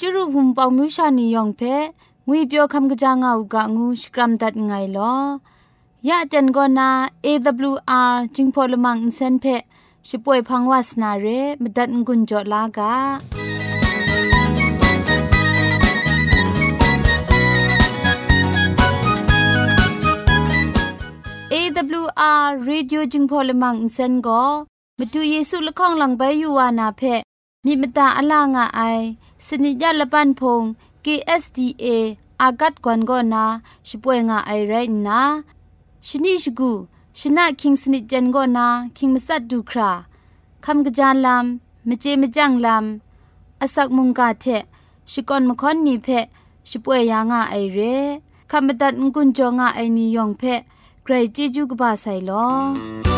จุรุภุมปองมิวชานียองเพงุยเปียวคำกะจางเอูกะงูสกรัมดัดไงลอยะจันกอนา AWR จิงพอลมังอินเซนเพช่วยพังวาสนาเรมดัดงุนจอลากา AWR Radio จึงพอลมังอินเซนก็มาดูเยซูละข้องหลังใบยูวานาเพมีมตาอลางอไอ สนิยาละปันพง KSDA อากัดกวนก็นาช่วยงาไอไรนะชนิชกูชนะคิงสนิจันก็นาคิงมัสัดดูคราคำกระจานลำมเจมจังลำอาศักมุงกาเทชิกอนมคอนนีเพช่วยยางาไอเรคำบัดงกุนจงาไอนิยองเพใครจีจูกบาไซลอ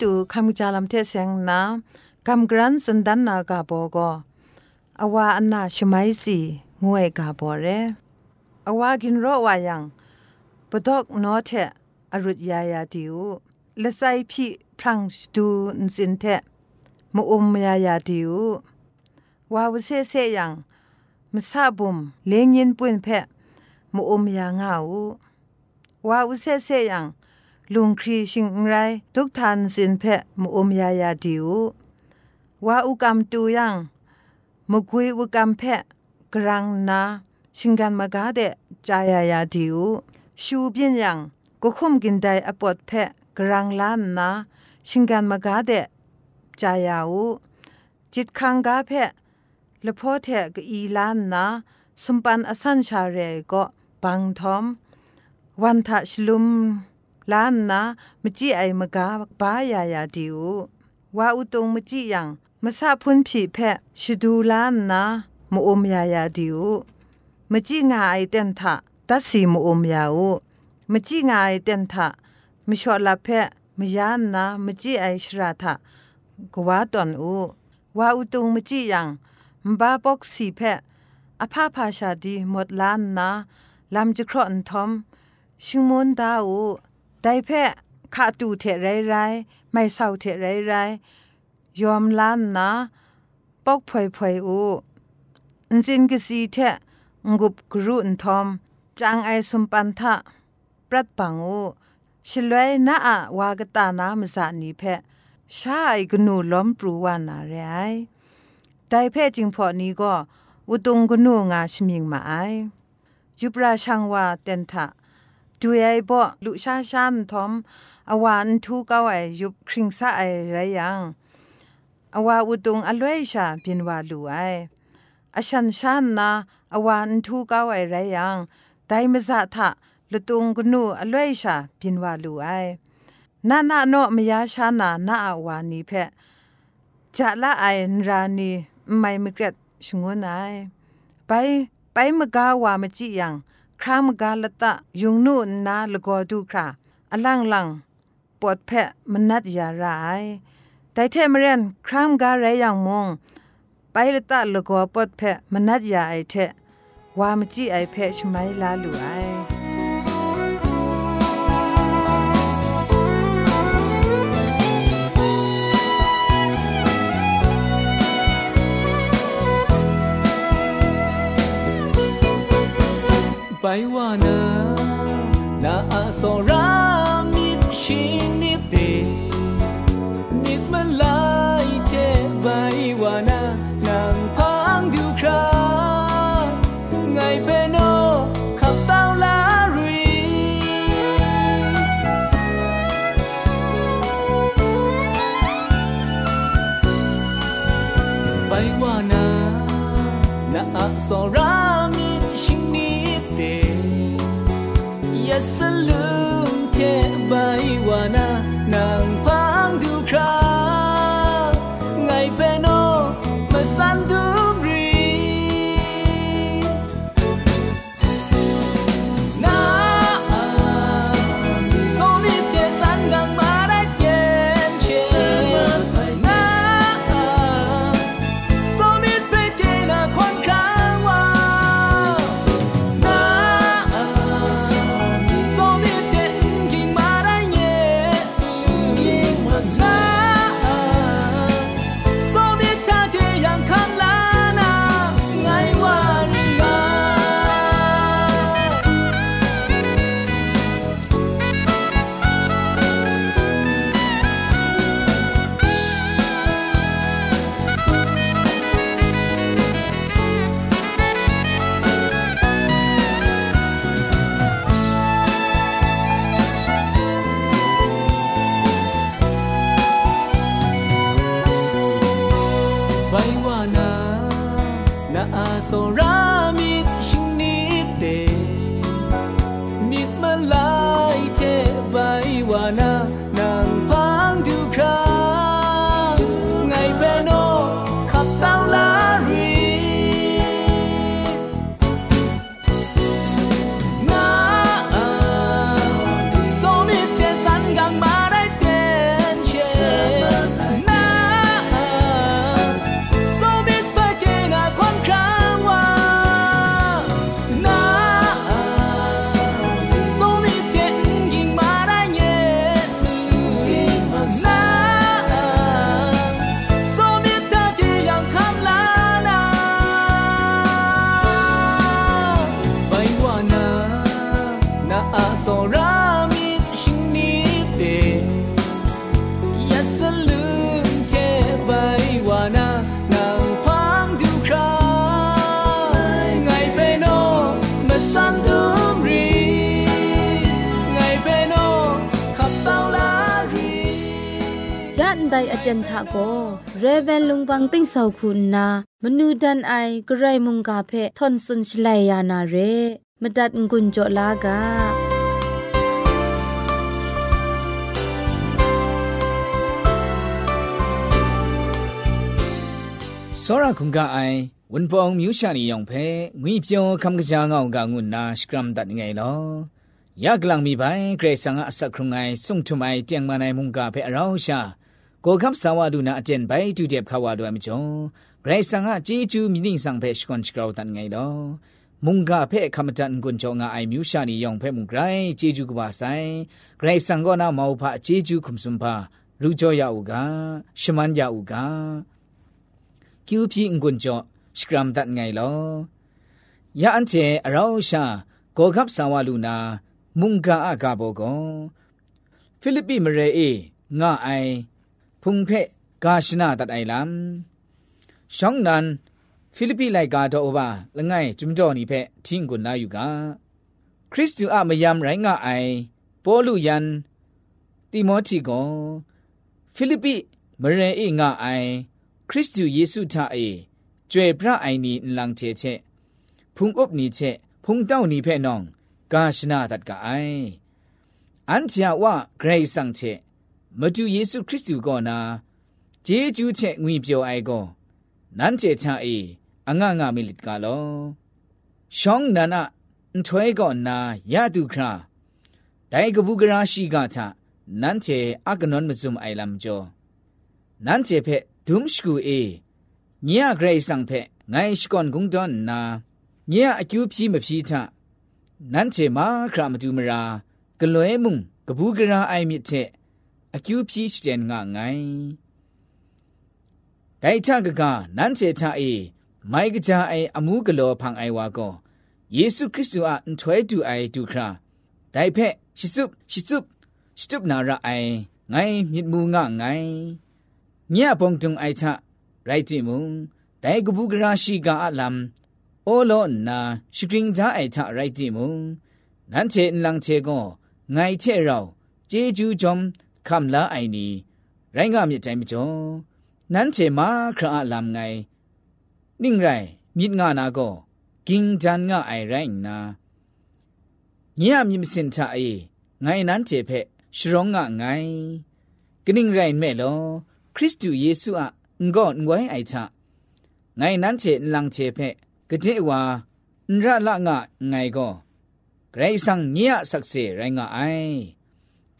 ตูคำจาลำเทเสงนาคำกรันสันดันนากาโบก็อาวาอันนาชไมสีงวยกาโบเรอาวากินรอวายังปดอกนอเทอรุดยายาติวละไซพี่พรังสตูนสินเทมอุมยายาติววาวเซเซยังมซาบุมเลงยินปุนเพมอุมยางาววาวเซเซยัง ลุงครีชิงไรทุกทันสินเพะมุอมยายาดิวว่าอุกรรมตูยังมกุยอุกรรมเพะกรังนาชิงกันมากาเดจายายาดิวชูเบียนยังก็คุมกินได้อปอดเพะกรังล้านนาชิงกันมากาเดจายาอูจิตคังกาเพะละพ่อเทกอีล้านนาสมปันอสันชาเรก็บังทอมวันทะชลุม ลานนามจีไอมกาบายายาดิวว่าอุตงมจียังมาซาพุนผีแพะชดูลานนามอมยายาดิวมจีงาไอเตนทะตัดสีมอมยาวมจีงาไอเตนทะมชอลาแพะมยานนามจีไอชราทะกว่าตอนอูว่าอุตงมจียังมบาปอกสีแพะอภาพาชาดีหมดล้านนาลำจะครอนทอมชิงมุนดาอู ได้แพ้ขาตูเทไรไรไม่เศร้าเทไรไรยอมล้านนะปอกพอยพอยอูอันจินกสีเทงุบกรุนทอมจางไอสมปันทะปรัดปังอูชลวยนาอะวากตานามสานีแพชาไอกนูล้อมปรูวานาเรไอได้แพ้จิงพอนี้ก็อุตุงกนูงาชมิงมาไอยุปราชังวาเตนทะ ดูไอบ่ลุชาชันทอมอวานทูเก้าไอยุบคริงซาไอไรยังอวาอุตุงอลวยชาบินวาลูไออชันชันนาอวานทูเก้าไอไรยังไดมซาทะลุตุงกนูอลวยชาบินวาลูไอนานาโนมยาชานานาอวานีเพจะละไอรานีไม่มเกรดชงวนไอไปไปมกาวามจิยัง ครามกาลตะยุงนู่นนาลกอดูคราอลังลังปวดแผลมนัดยาร้ายแต่เทมเรียนครามกาไรอย่างมง ไปละตะลกอปวดแผลมนัดยาไอเทวามจีไอแพะชไมลาหลุไอ าสรามิดชิ ไดอาจารย์ทาโกเรเวนลุงบังติ้งสาวคุณนามนูดันไอกระไรมุงกาเพทอนสุนชลายานาเรมดัดงุนจลากาစောရခုံကအိုင်ဝန်ပောင်မြူရှာနေယောင်ဖဲငွေပြောခမ်ကကြာငောင်းကငုနာစကရမ်ဒတ်ငယ်လောယကလန်မီပိုင်ဂရေဆန်အဆက်ခရုံငိုင်ဆုံထုမိုင်တຽງမနိုင်မုန်ကဖဲအရောင်းရှာ ကိုကပ်ဆာဝဒုနာအတန်ဘိုင်တူတဲ့ခါဝဒွမ်ကြုံဂရိဆန်ကជីကျူမီနင်းဆောင်ဖဲရှကွန်ချကောတန်ငိုင်တော့မုန်ကဖဲခမတန်ကွန်ကြောငါအိုင်မြူရှာနီယောင်ဖဲမုန်ဂရိုင်ជីကျူကပါဆိုင်ဂရိဆန်ကောနာမောဖာជីကျူခုံစွန်ဖာရူကြောရအူကရှမန်ရအူကကျူပြင်းကွန်ကြောစကရမ်ဒတ်ငိုင်လောယန်ချေအရောရှာကိုကပ်ဆာဝလူနာမုန်ကအကဘောကောဖိလိပ္ပိမရေအေငါအိုင် พุงเพกาชนาตัดไอลำช่องนั้นฟิลิปปีไลกาโตอบาละไงจุมจ่อนี่เพทิ้งกุนนาอยู่กาคริสตูอะมยามไรงะไอโปลุยันติโมธีโกฟิลิปปีมเรเองะไอคริสตูเยซูทาเอจวยพระไอนีลังเทเชพุงอบนีเชพุงเต้านีเพนอง กาชนาตัดกาไออันเจียว่าเกรซังเช မတူယေရှုခရစ်သူကောနာဂျေဂျူးချက်ငွေပြောအိုင်ကောနန်းကျေချာအေအငငမီလစ်ကလောရှောင်းနနာအထွဲကောနာယတုခရာဒိုင်ကပုဂရာရှိကချနန်းကျေအကနွန်မစုံအိုင်လမ်ကျော်နန်းကျေဖက်ဒုံရှကူအေညဂရိတ်ဆောင်ဖက်ငိုင်းရှကွန်ဂုံဒွန်နာညံအကျူးဖြီးမဖြီးထနန်းချေမာခရမတူမရာဂလွဲမှုကပူးကရာအိုင်မြစ်တဲ့ အကျူးဖြီးစတဲ့ငါငိုင်းဒိုင်ချကကနန်းချေချအေမိုင်ကကြအိုင်အမှုကလောဖန်အိုင်ဝါကောယေရှုခရစ်သူအန်ထွဲတူအိုင်တူခရာဒိုင်ဖက်ရှိစုရှိစုစတုပနာရအိုင်ငိုင်းမြစ်မှုငါငိုင်းညပုံတုံအိုင်ချရိုက်တိမုံဒိုင်ကပူးကရာရှိကအလမ်အိုလောနာရှိကရင်ဂျာအိုင်ချရိုက်တိမုံနန်းချေလန်းချေကောငိုင်ချေရောဂျေဂျူဂျုံ คำละไอนีไรงามีใจมิจ่อนั้นเชมาคราลำไงนิ่งไรมิดงานาก็กิงจันงาไอไรนาเงียมีมสินทาเอไงนั้นเจเพชรองงาไงกนิ่งไรแม่ลอคริสต์เยซูอะงก็งวยไอชะไงนั้นเจลังเจเพกะเจวานระละงะไงก็ไกรสังเงียสักเสไรงะไอ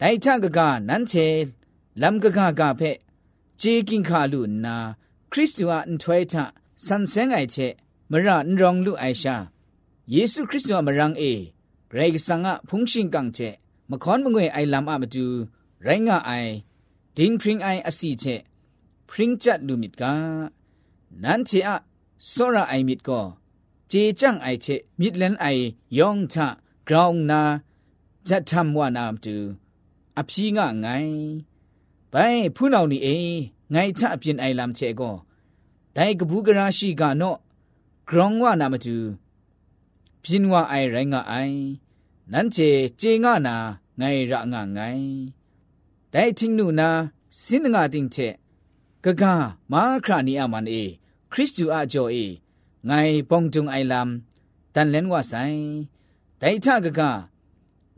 ไดชะกะกะนั้นเชลัมกะกะกะเพเจกิงคาลุนาคริสต์อะอันถวยทะสันเซงไอเชมระนรองลุไอชาเยซูคริสต์อะมรังเอไกรสังอะพุงชิงกังเชมคอนมงวยไอลัมอะมาดูไรงะไอดิงพริงไออสีเชพริงจัดลุมิดกานั้นเชอะโซระไอมิดก็เจจังไอเชมิดเลนไอยองทะกราวนาจะทำว่านามตู အဖြီးငါငိုင်းဘိုင်ဖူးနောင်နီအေငိုင်းချအပြင်အိုင်လမ်ချေကိုဒိုင်ကဘူးကရာရှိကနော့ဂရောင်းဝနာမတူပြင်းဝအိုင်ရိုင်းငါအိုင်နန်းချေဂျေငါနာငိုင်ရငါငိုင်းဒိုင်ချင်းနုနာစင်းငါတင်ချေကကမာခရာနီအမန်အေခရစ်တူအဂျိုအေငိုင်ပုံတုံအိုင်လမ်တန်လန်ဝဆိုင်ဒိုင်ချကက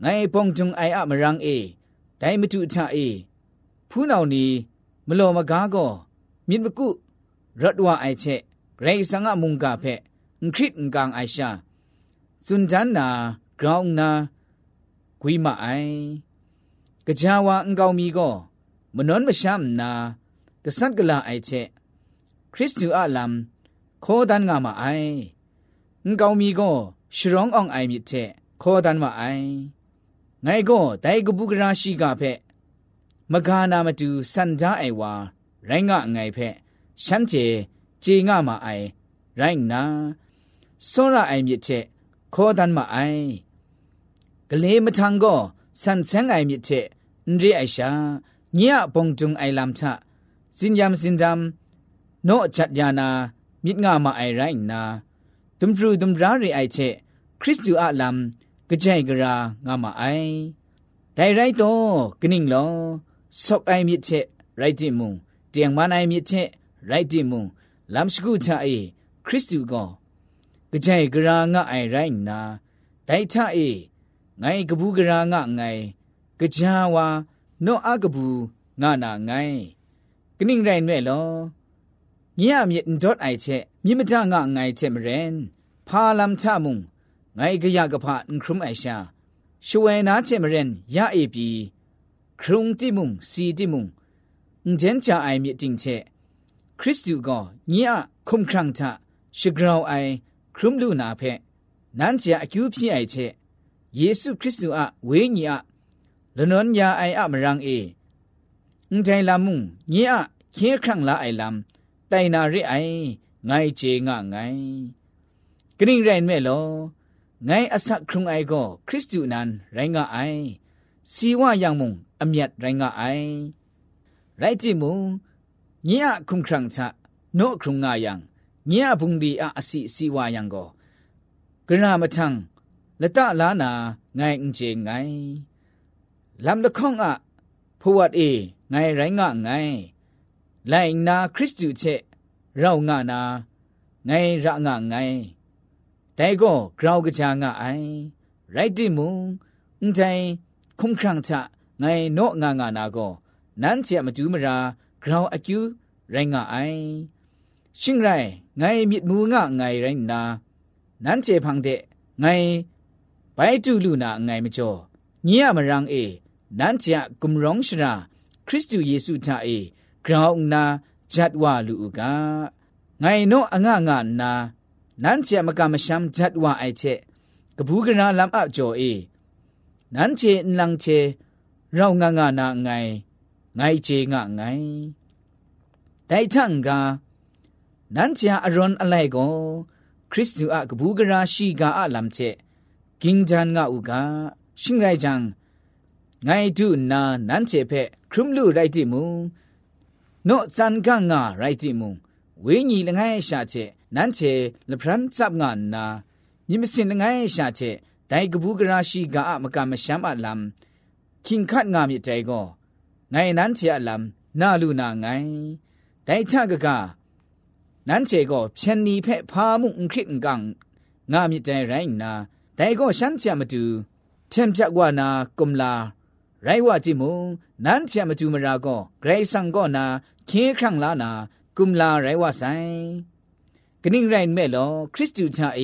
ငိုင်ပုံတုံအိုင်အမရန်းအေ ဒိုင်မတူထအေဖူးနောင်နီမလော်မကားကောမြင့်မကုရတ်ဝအိုက်ချက်ဂရိစငါမုန်ကဖက်ခရစ်ငကန်အိုင်ရှာစွန်ဂျန်နာဂရောင်းနာဂွီမအိုင်ကြာဝအန်ကောင်မီကောမနွန်မရှမ်နာကဆတ်ကလာအိုက်ချက်ခရစ်တူအလမ်ခေါ်ဒန်ငါမအိုင်အန်ကောင်မီကောရှရောင်းအောင်အိုင်မြစ်ချက်ခေါ်ဒန်မအိုင် ငိုင်ကိုဒိုင်ကပုကရာရှိကဖက်မဂါနာမတူစန်ကြအိုင်ဝါရိုင်းငါငိုင်ဖက်ရှမ်းကျေဂျေငါမအိုင်ရိုင်းနာစောရအိုင်မြစ်ချက်ခေါ်ဒန်မအိုင်ကလေးမထန်ကိုစန်ဆန်းအိုင်မြစ်ချက်အန်ရီအိုင်ရှာညပုံတုံအိုင်လမ်ချစင်ယမ်စင်ဒမ်နော့ချတ်ယာနာမြစ်ငါမအိုင်ရိုင်းနာဒုံဒရူဒုံရာရီအိုင်ချက်ခရစ်တူအလမ် ကြိုင်ကြရာငါမအိုင်ဒိုင်ရိုက်တော့ကနင်းလောဆော့အိုင်မြစ်ချက်ရိုက်တိမုံတຽງမနိုင်မြစ်ချက်ရိုက်တိမုံလမ်စကူချအေခရစ်တုကောကြိုင်ကြရာငါအိုင်ရိုင်းနာဒိုင်ထအေငိုင်ကပူးကြရာငါငိုင်ကြာဝါနော့အကပူငါနာငိုင်ကနင်းရိုင်မဲ့လောညမြစ်ဒတ်အိုင်ချက်မြစ်မထငါငိုင်ချက်မရင်ဖာလမ်ချမုံ ငိုင်ကရကဖန်ခရုံအိုင်ရှာရှဝဲနာချေမရင်ရအေပြီခရုံတိမုံစီတိမုံအန်ဂျန်ချာအိုင်မြင့်တင်ချေခရစ်တုကညအခုံခရန့်တာရှဂရောင်အိုင်ခရုံလူနာဖက်နန်းချာအကျူးဖြစ်အိုင်ချေယေရှုခရစ်တုအဝေးညီအလနွန်ညာအိုင်အမရန်အေအန်တိုင်လာမုံညအခေခန့်လာအိုင်လမ်တိုင်နာရအိုင်ငိုင်ချေငါငိုင်ဂရင်းရိုင်မဲလော ငိုင်းအဆက်ခရုံအိုင်ကိုခရစ်တုနန်ရိုင်းငါအိုင်စီဝယံမုံအမျက်ရိုင်းငါအိုင်ရိုက်တိမုံညေခုံခရန့်ချနော့ခရုံငါယံညေဘုံဒီအအစီစီဝယံကိုဂရမထံလတလာနာငိုင်းအင်ချေငိုင်းလမ်လခေါငါဖဝတ်အေငိုင်းရိုင်းငါငိုင်းလိုင်နာခရစ်တုချက်ရောငါနာငိုင်းရငါငိုင်း แต่ก็เราก็จางไอไรที่มุงอุ้งใจคุ้มครั้งทะไงโนงางานาก็นั้นเสียมาดูมราเราอายุไรงาไอชิงไรไงมิดมูงะไงไรนานั้นเจพังเดไงไปจูลูนาไงมจ่อเนี่ยมรังเอนั้นจะกุมร้องชราคริสต์เยซูทาเอกราวนาจัดว่าลูกาไงโนอ่างงานนา เจมกามชัมจัดว่าไอเจกบูกราลำอับจอเอนั้นเจนลังเจเรางางานาไงไงเจงะไงแต่ทั้งกานั้นเจอรอนอะไรก็คริสต์อะกบูกราชีกาอะลำเจกิงจันงะอุกาชิงไรจังไงดูนานั้นเจเพครุมลูไรติมูโนจันกังงาไรติมู ဝိညာဉ်လငယ်ရှာချက်နန်းချေလပရန်စပ်ငါနာမြမစင်လငယ်ရှာချက်ဒိုင်ကဘူးကရာရှိကအမကမရှမ်းအလမ်ခင်ခတ်ငါမြတဲ့ကိုငိုင်နန်းချေအလမ်နာလူနာငိုင်ဒိုင်ချကကနန်းချေကိုဖြန်နီဖက်ဖာမှုန်ခရစ်ငန်းငါမြတဲ့ရိုင်းနာဒိုင်ကိုရှမ်းချမတူထင်ပြကွာနာကုမလာရိုင်ဝတိမုံနန်းချမတူမရာကိုဂရိဆန်ကိုနာခေခန့်လာနာ กุมลาไรว่าไซกนิ่งไรแม่ลอคริสตูชาเอ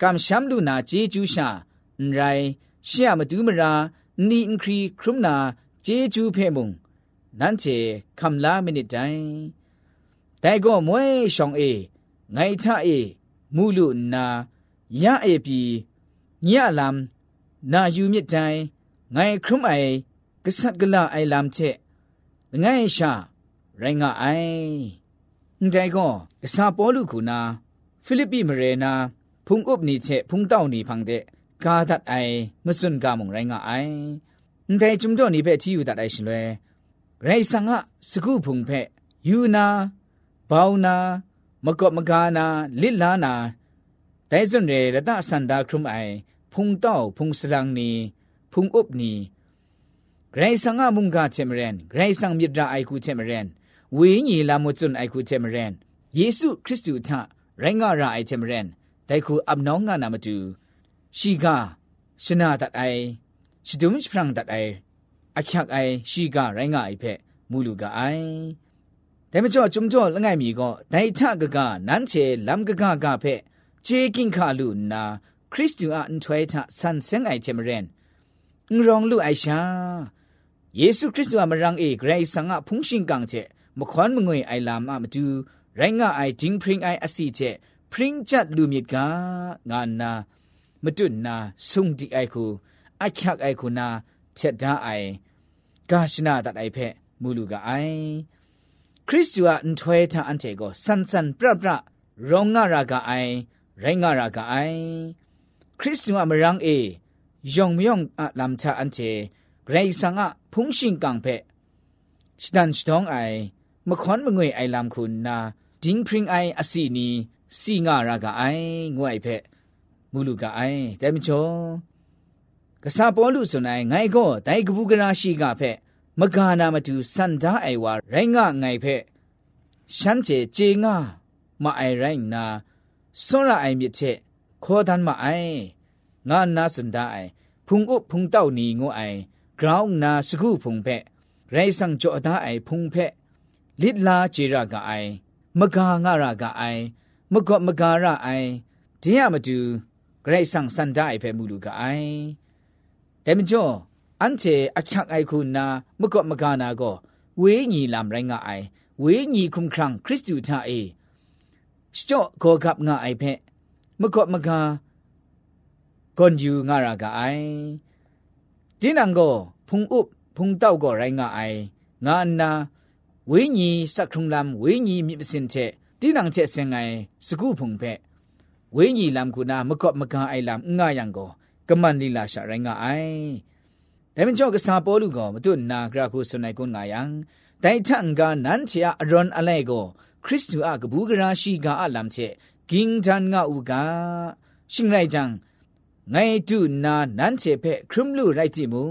กำช้ำลูนาเจจูชาไรเชียมาดูมรานีอินครีครุมนาเจจูเพมุงนั่นเจคำลามินิใจแต่ก็มวยชองเอไงท่าเอมูลุนายะเอปีญะลำนาอยู่มิดใจไงครุมไอกษัตริย์กลาไอลำเชไงชาရိုင်းငါအိုင် န်တိုင်ကောကစားပေါ်လူခုနာဖိလိပ္ပိမရေနာဖုန်ဥပနိချက်ဖုန်တောက်နီဖန်တဲ့ကာဒတ်အိုင်မစွန်ကမုံရိုင်းငါအိုင်န်တိုင်จุမ်တော့နိဖက်ချီယူတတ်အိုင်ရှင်လွဲရိုင်းဆန်ငါစကုဖုန်ဖက်ယူနာဘောင်းနာမကော့မကာနာလစ်လာနာဒိုင်စွန်ရေရတဆန္ဒခရုမအိုင်ဖုန်တောက်ဖုန်စလန်းနီဖုန်ဥပနီဂရိဆန်ငါမုန်ကချေမရန်ဂရိဆန်မြစ်ဒရာအိုင်ကူချေမရန် ဝိညာဉ်လာမွကျွန်းအိုက်ခုချေမရန်ယေရှုခရစ်တုထရိုင်းငါရာအိုက်ချေမရန်တိုက်ခုအပ်နောင်းငါနာမတူရှိကရှနာတတ်အိုင်ရှဒုံချဖရန်တတ်အိုင်အချက်အိုင်ရှိကရိုင်းငါအိုက်ဖက်မူလူကအိုင်ဒဲမကျော်ကျုံကျော်လငိုင်မီကောဒိုင်ထကကနန်းချေလမ်ကကကဖက်ခြေကင်ခါလူနာခရစ်တုအန်ထွဲထဆန်ဆန်အိုက်ချေမရန်ငရောင်လူအိုင်ရှာယေရှုခရစ်တုအမရန်အေဂရိတ်ဆန်ငါဖုန်ရှင်ကန်ချေ မခွန်မငွေအိုင်လာမမတူရိုင်းငါအိုင်ဂျင်းပရင်အိုင်အစီချက်ပရင်ချတ်လူမြစ်ကငါနာမတွနာဆုံဒီအိုက်ကိုအချက်အိုက်ကိုနာချက်ဒါအိုင်ဂါရှနာတတ်အိုက်ဖက်မူလူကအိုင်ခရစ်တုအန်ထွေတာအန်တေကိုဆန်ဆန်ပရပရရောငါရာကအိုင်ရိုင်းငါရာကအိုင်ခရစ်တုအမရန်းအေယုံမြုံအလမ်ချာအန်တေဂရိဆန်ငါဖုန်ရှင်ကံဖက်စတန်စတောင်းအိုင် မခွန်မငွေအိုင်လမ်ခုနာဒင်းပရင်အိုင်အစီနီစီငါရာကအိုင်ငွိုင်ဖက်မူလူကအိုင်တဲမချောကဆာပေါ်လူစွန်နိုင်ငိုင်ကောဒိုင်ကဘူးကနာရှိကဖက်မဂါနာမတူစန္ဒာအိုင်ဝါရိုင်းငငိုင်ဖက်ရှမ်းကျေဂျေငါမအိုင်ရိုင်းနာစွန်ရအိုင်မြစ်ချက်ခေါ်တန်မအိုင်ငါနာစန္ဒာအိုင်ဖုန်ဥဖုန်တောက်နီငိုအိုင် ground na sugu phung phe rai sang jo da ai phung phe လစ်လာเจရကအိုင်မဂါငရကအိုင်မကော့မဂါရအိုင်ဒင်းရမတူဂရိတ်ဆန်စန္ဒအိုင်ဖဲမူလူကအိုင်ဒဲမကျော်အန်တီအချတ်အိုင်ခုနာမကော့မဂါနာကိုဝေးညီလမ်ရိုင်းကအိုင်ဝေးညီခုံခရံခရစ်တုသာအေစကြော့ကောကပ်ငါအိုင်ဖဲမကော့မဂါကွန်ယူငါရကအိုင်ဒင်းနံကိုဖုန်ဥဖုန်တောက်ကိုရိုင်းကအိုင်ငါနာ ဝိညာဉ်စက်ထုံလမ်ဝိညာဉ်မြစ်ပစင်တဲ့တိနန်ချက်စင်ငိုင်စကုဖုန်ဖက်ဝိညာဉ်လမ်ကုနာမကော့မကန်အိုင်လမ်ငါယံကိုကမန်လီလာရှာရိုင်းငါအိုင်ဒါမင်ကျော်ကစားပေါ်လူကောမတို့နာဂရခုဆွနိုင်ကုငါယံတိုင်ထန်ကနန်ချာအရွန်အလဲကိုခရစ်တုအကဘူးကရာရှိကအလမ်ချက်ဂင်းတန်ငါဥကရှင်လိုက်ကြံငိုင်တုနာနန်ချေဖက်ခရမ်လူရိုက်တိမုံ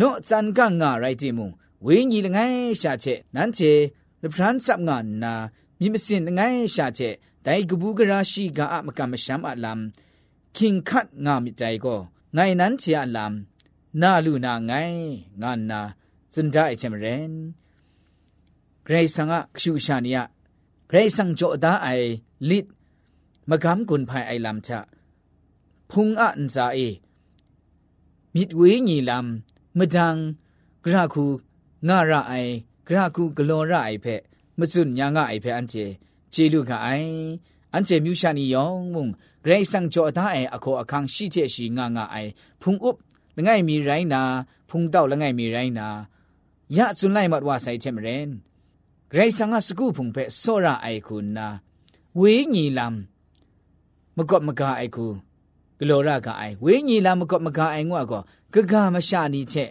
နော့ဇန်ကငါရိုက်တိမုံ ဝိညာဉ်ငိုင်းရှာချက်နန်းချေလပရန်ဆပ်ငါနာမြမစင်ငိုင်းရှာချက်ဒိုင်ကဘူးကရာရှိကအမကမရှမ်းအလမ်ခင်ခတ်ငါမိတိုင်ကိုငိုင်းနန်းချေအလမ်နာလူနာငိုင်းငါနာစန်ဒိုင်ချမရင်ဂရေဆန်ကခရှူရှာနီယဂရေဆန်ကြောဒါအိုင်လစ်မကမ်ကွန်ဖိုင်အိုင်လမ်ချဖုန်အန်ဇာအေมิดเวญีลำมะดังกระคู ငါရအိုင်ဂရကုဂလွန်ရအိုင်ဖက်မစွညာငါအိုင်ဖက်အန်ကျေဂျေလူကအိုင်အန်ကျေမြူရှာနီယောင်မုံဂရိတ်ဆန်ကြောဒါအိုင်အခေါ်အခန်းရှိချက်ရှိငါငါအိုင်ဖုန်ဥပလငိုင်မီရိုင်းနာဖုန်တော့လငိုင်မီရိုင်းနာရစွန်လိုက်မတ်ဝဆိုင်ချက်မရင်ဂရိတ်ဆန်ကစကူဖုန်ဖက်ဆောရအိုင်ခုနာဝေးညီလမ်မကော့မကာအိုင်ခုဂလောရကအိုင်ဝေးညီလမ်မကော့မကာအိုင်ငွာကောဂဂမရှာနီချက်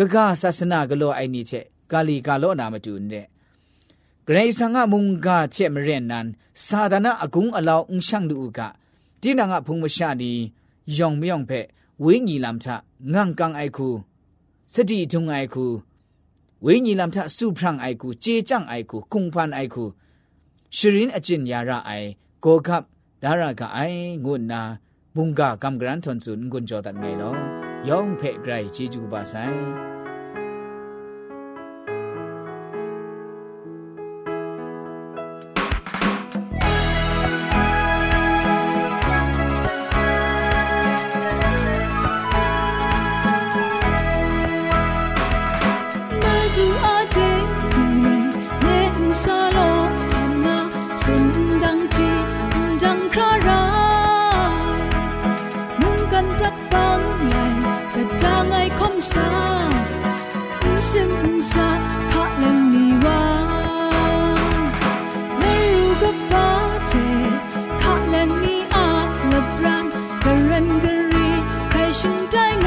ကကဆာစနာကလောအိုင်နီချေကာလီကာလောနာမတူနဲ့ဂရေဆန်ကမုန်ကချေမရင်နန်သာဒနာအကုံအလောင်းအရှန့်လူကတိနာကဖုံမရှာဒီယောင်မြောင်ဖက်ဝိညာဉ်လမ်ချငန့်ကန်အိုက်ခုစတိထုံအိုက်ခုဝိညာဉ်လမ်ချစုဖရန်အိုက်ခုကြေကြန့်အိုက်ခုကုံဖန်အိုက်ခုရှရင်အကျင်ယာရအိုင်ကိုကပ်ဒါရကအိုင်ငုနာဘုံကကမ်ဂရန်ထွန်စွန်ဂွန်ဂျောဒတ်ငဲလော ယောင်ဖဲ့ဂရိုင်ချီ Angry，开心带。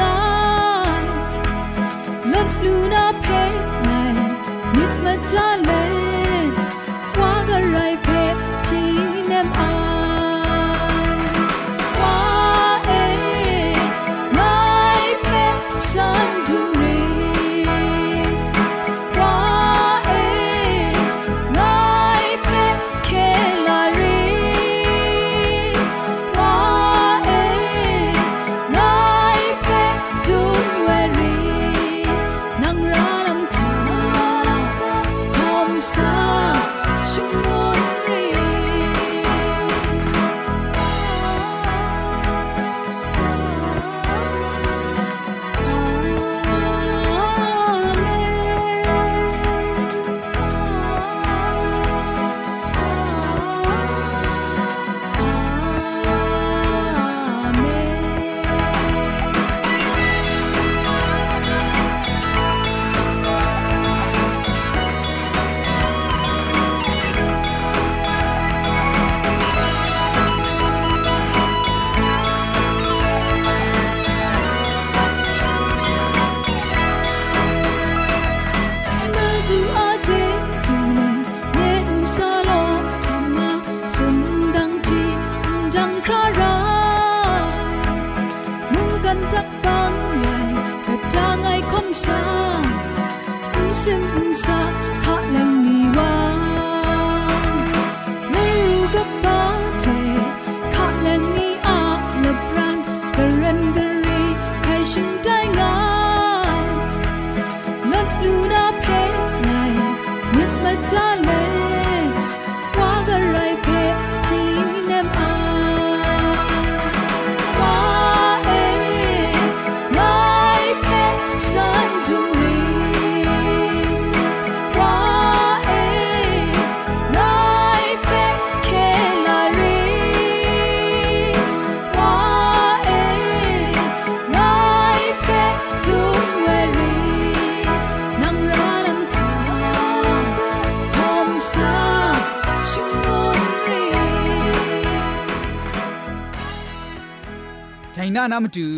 นามาดู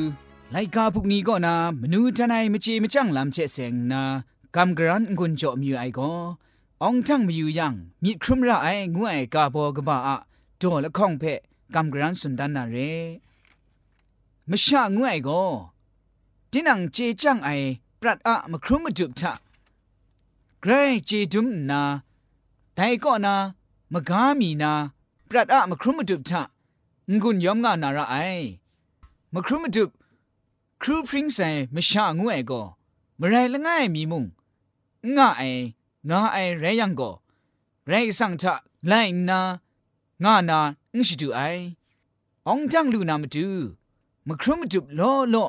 ไลกาพุกนี้ก็นามนูทนายมจีมจังลำเชเซงนากำกรันกุนจอมอไอก็องจังมาอยู่ยังมีครุมระไองวยกาบอกบ้าอะโดละข้องเพะกำกรันสุนดันนาเรมชางวยก็ดินังเจจังไอปรัดอะมาครุมมาจุบทะเกรเจดุมนาแต่ก็นามกามีนาปรัดอะมาครุมมาจุบทะงุนยอมงานาระไอ มครุมดุบครูพริ้งใส่มชางวยก็มไรละง่ายมีมุงง่าไองาไอไรยังก็ไรสังทะไลนาง่านาอิชิดูไอองจังลูนามาดูมครุมดุบล้อล้อ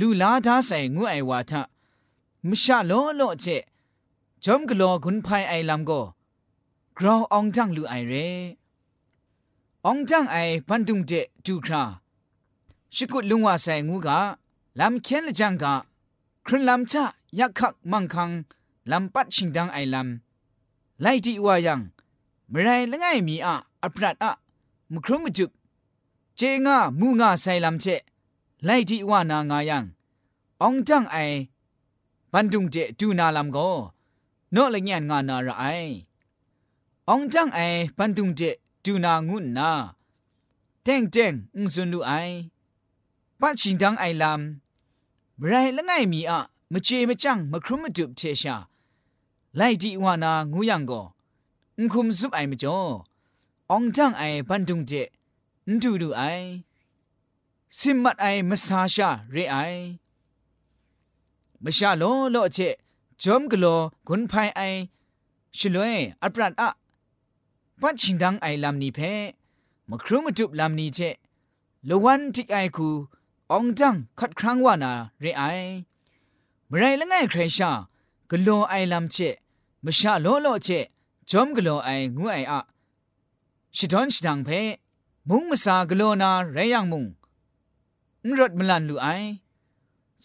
ลูลาดาใส่งวยวาทะมชาล้อล้อเจจอมกลอกุนภายไอลำก็กราวองจังลูไอเรองจังไอพันตุงเจดูครา ชิกุลุงว่าใส่งูกะลำเคียนละจังกะครุนลำชะยักขักมังคังลำปัดชิงดังไอลำไล่ที่ว่ายังเมื่อไรละไงมีอะอัปรัดอะมุครุมจุบเจงามูงาใส่ลำเชไล่ที่ว่านางายังองจังไอปันตุงเจดูนาลำก็โนละเงียนงานาระไอองจังไอปันตุงเจดูนางูนาเต็งเต็งอุซุนลูไอ ปัดชิงดังไอลำไรละไงมีอะมเจมจังมครุมจุบเทชาไล่ดีวานางูยังก็อุคุมซุบไอมจ่อองจังไอปันตุงเจนดูดูไอสิมัดไอมสาชาเรไอมชาโลโลเจจอมกโลกุนไพไอชลวยอัปรัดอะปัดชิงดังไอลำนี้เพมครุมจุบลำนี้เจลวันที่ไอคู องจังคัดครั้งว่านาเรไอเมื่อไรละไงใครชากโลไอลำเจมชาโลโลเจจอมกโลไองูไออะชิดอนชิดังเพมุงมาสากโลนาไรยังมุงนรถมลันลูไอ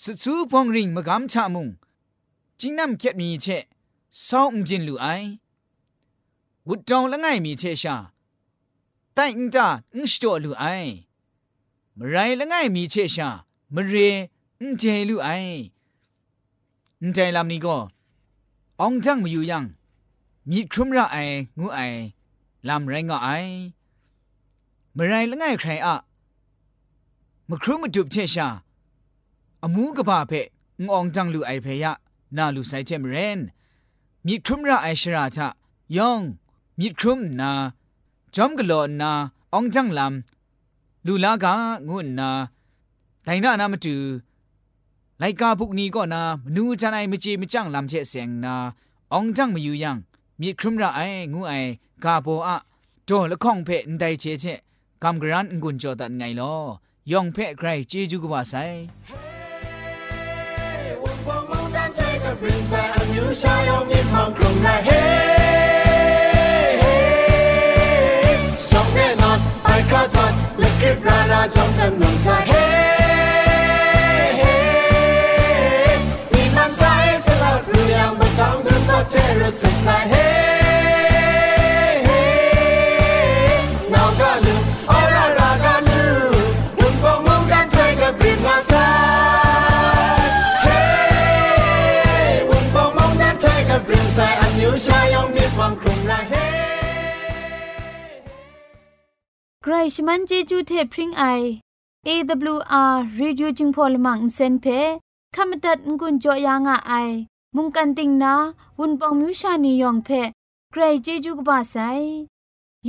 สุสูปองริงมกำชามุงจิงนำเก็บมีเชซองอุจินลูไอวุดจองละไงมีเชชาแต่อิงตาอุสโตลูไอ มไรละไงมีเชชามเรอุเจลูไออุใจลำนี้ก็องจังมาอยู่ยังมีครุมระไองูไอลำไรงอไอมไรละไงใครอะมครุมมาจุบเชชาอมูกะบาเพงองจังลูไอเพยะนาลูไซเจมเรนมีครุมระไอชราทะยองมีครุมนาจอมกะโลนาองจังลำ ลูลากางุ่นนาไดนานามาดูไลกาพวกนี้ก็นามนูจันไอมจีมจังลำเชเสียงนาองจังมาอยู่ยังมีครึมระไองูไอกาโปอะโตละข้องเพนไดเชเชกำกรันกุญจอดันไงลอยองเพะใครจจุกบาใสกลุ่มไรเฮ 일어나 정상 농사해 네맘 자에서 나를 향한 강등 버텨로 세사해 나가는 얼얼라가는 눈공문간 퇴가 빛나서 해 운봉문간 퇴가 빛나서 안유샤 영미 왕 꿈나해 ใครชมันเจจูเทพริงไอ AWR Radio จึงพอลมังเซนเพขามตัดงุนจอยางอ้ายมุงกันติงนาวุนปองมิวชานียองเพใครเจจูกบาไซ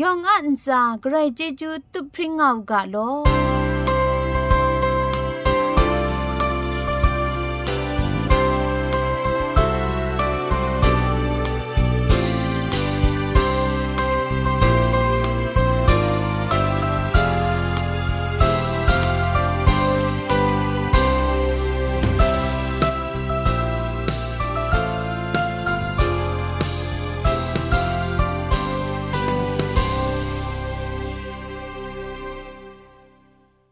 ยองอันซาใครเจจูตุพริงเอากาโล